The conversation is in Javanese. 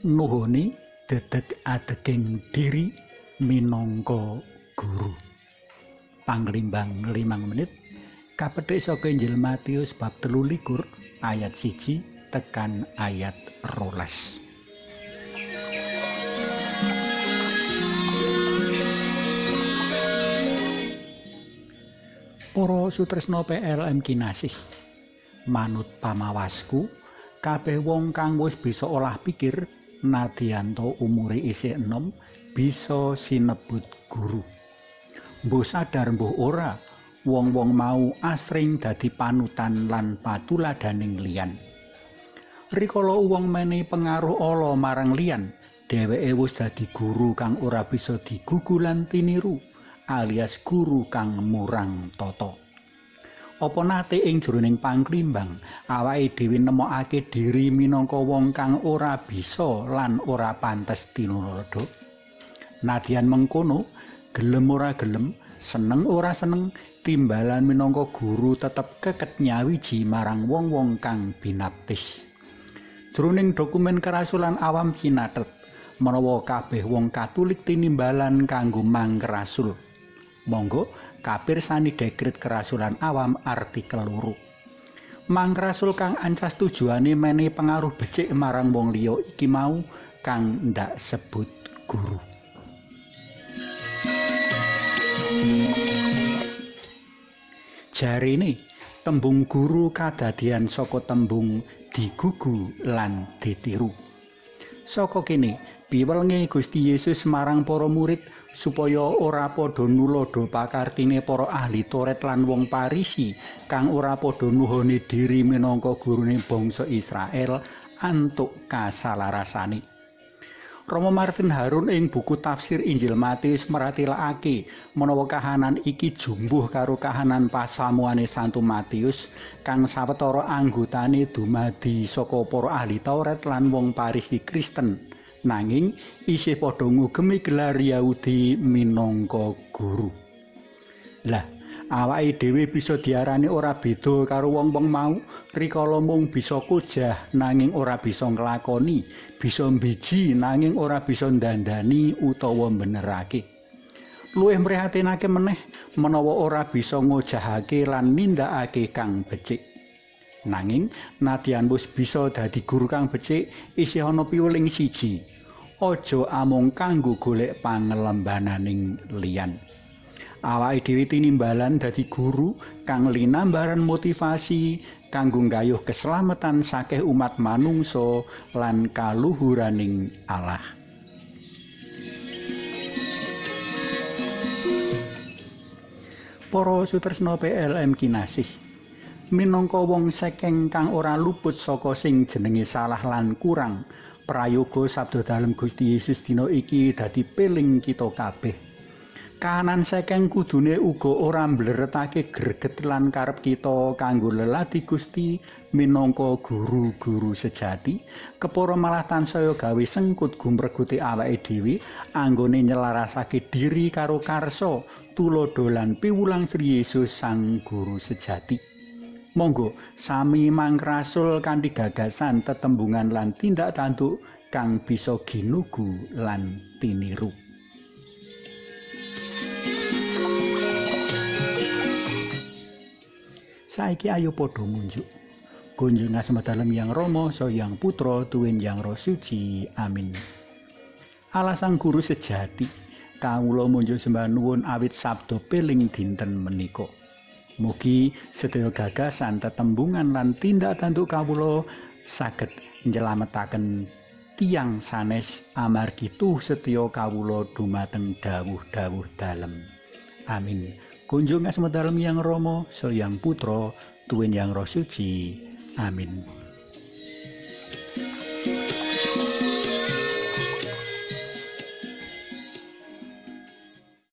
nuhuni dedeg adeging diri minangka guru. Panglimbang 5 menit kapethik saka Injil Matius bab 13 ayat 1 tekan ayat rolas. Para sutresna PLM kinasih manut pamawasku kabeh wong kang wis bisa olah pikir nadyanto umure isih enom bisa sinebut guru mbuh sadar mbuh ora wong-wong mau asring dadi panutan lan patuladaning liyan rikala wong menehi pengaruh ala marang liyan dheweke wis dadi guru kang ora bisa digugulan tiniru alias guru kang murang tata. Apa nate ing jroning pangklimbang awake dhewe nemokake diri minangka wong kang ora bisa lan ora pantes tinulada? Nadyan mengkono, gelem ora gelem, seneng ora seneng, timbalan minangka guru tetep keket nyawiji marang wong-wong kang binaptis. Jroning dokumen kerasulan awam cinatet, menawa kabeh wong Katolik tinimbalan kanggo mangkerasul. Monggo kapirsani dekret kerasulan awam artikel loro. Mangkrasul kang ancas tujuane menehi pengaruh becik marang wong liya iki mau kang ndak sebut guru. Jarine tembung guru kadadian saka tembung digugu lan ditiru. Saka kene piwelnge Gusti Yesus marang para murid supaya ora padha nulodo pakartine para ahli Toret lan wong Parisi kang ora padha nuhoni diri minangka gurune bangsa Israel antuk kasalarasane. Romo Martin Harun ing buku tafsir Injil Matius meratilake menawa kahanan iki jumbuh karo kahanan pasamuane Santo Matius kang sawetara anggotane dumadi saka para ahli Taurat lan wong Parisi Kristen. Nanging isih padha ngugemi gelar Yahudi minangka guru. Lah, awake dhewe bisa diarani ora beda karo wong-wong mau, rikala mung bisa kujah nanging ora bisa nglakoni, bisa mbiji nanging ora bisa ndandani utawa benerake. Luwih mrihatinake meneh menawa ora bisa ngojahake lan nindakake kang becik. Nanging nadyan wis bisa dadi guru kang becik isih ana piweling siji. Aja amung kanggo golek pangelembananing liyan. Awake dhewe tinimbalan dadi guru kang linambaran motivasi kanggo nggayuh keselamatan sakeh umat manungsa lan kaluhuraning Allah. Para sutresna PLM kinasih minangka wong sekeng kang ora luput saka sing jenenge salah lan kurang prayoga sabda dalem Gusti Yesus dina iki dadi peling kita kabeh. Kanan sekeng kudune uga ora mbleretake greget lan karep kita kanggo lelati Gusti minangka guru-guru sejati kepara malah tansaya gawe sengkut gumreguti awake dhewe anggone nyelarasake diri karo karsa tulodo lan piwulang Sri Yesus sang guru sejati Monggo sami mangkrasul kanthi gagasan tetembungan lan tindak tanduk kang bisa ginugu lan tiniru. Saiki ayo padha munjuk. Kunjung asma dalem yang Romo so yang putra tuwin yang roh suci. Amin. Alasang guru sejati, kawula munjuk sembah nuwun awit sabdo peling dinten menika. Mugi sedaya gagasan tetembungan lan tindak tanduk kawula saged nyelametaken tiang sanes amargi tuh setya kawula dumateng dawuh-dawuh dalem. Amin. Kunjung asma dalem yang Romo, so yang putra, tuwin yang roh suci. Amin.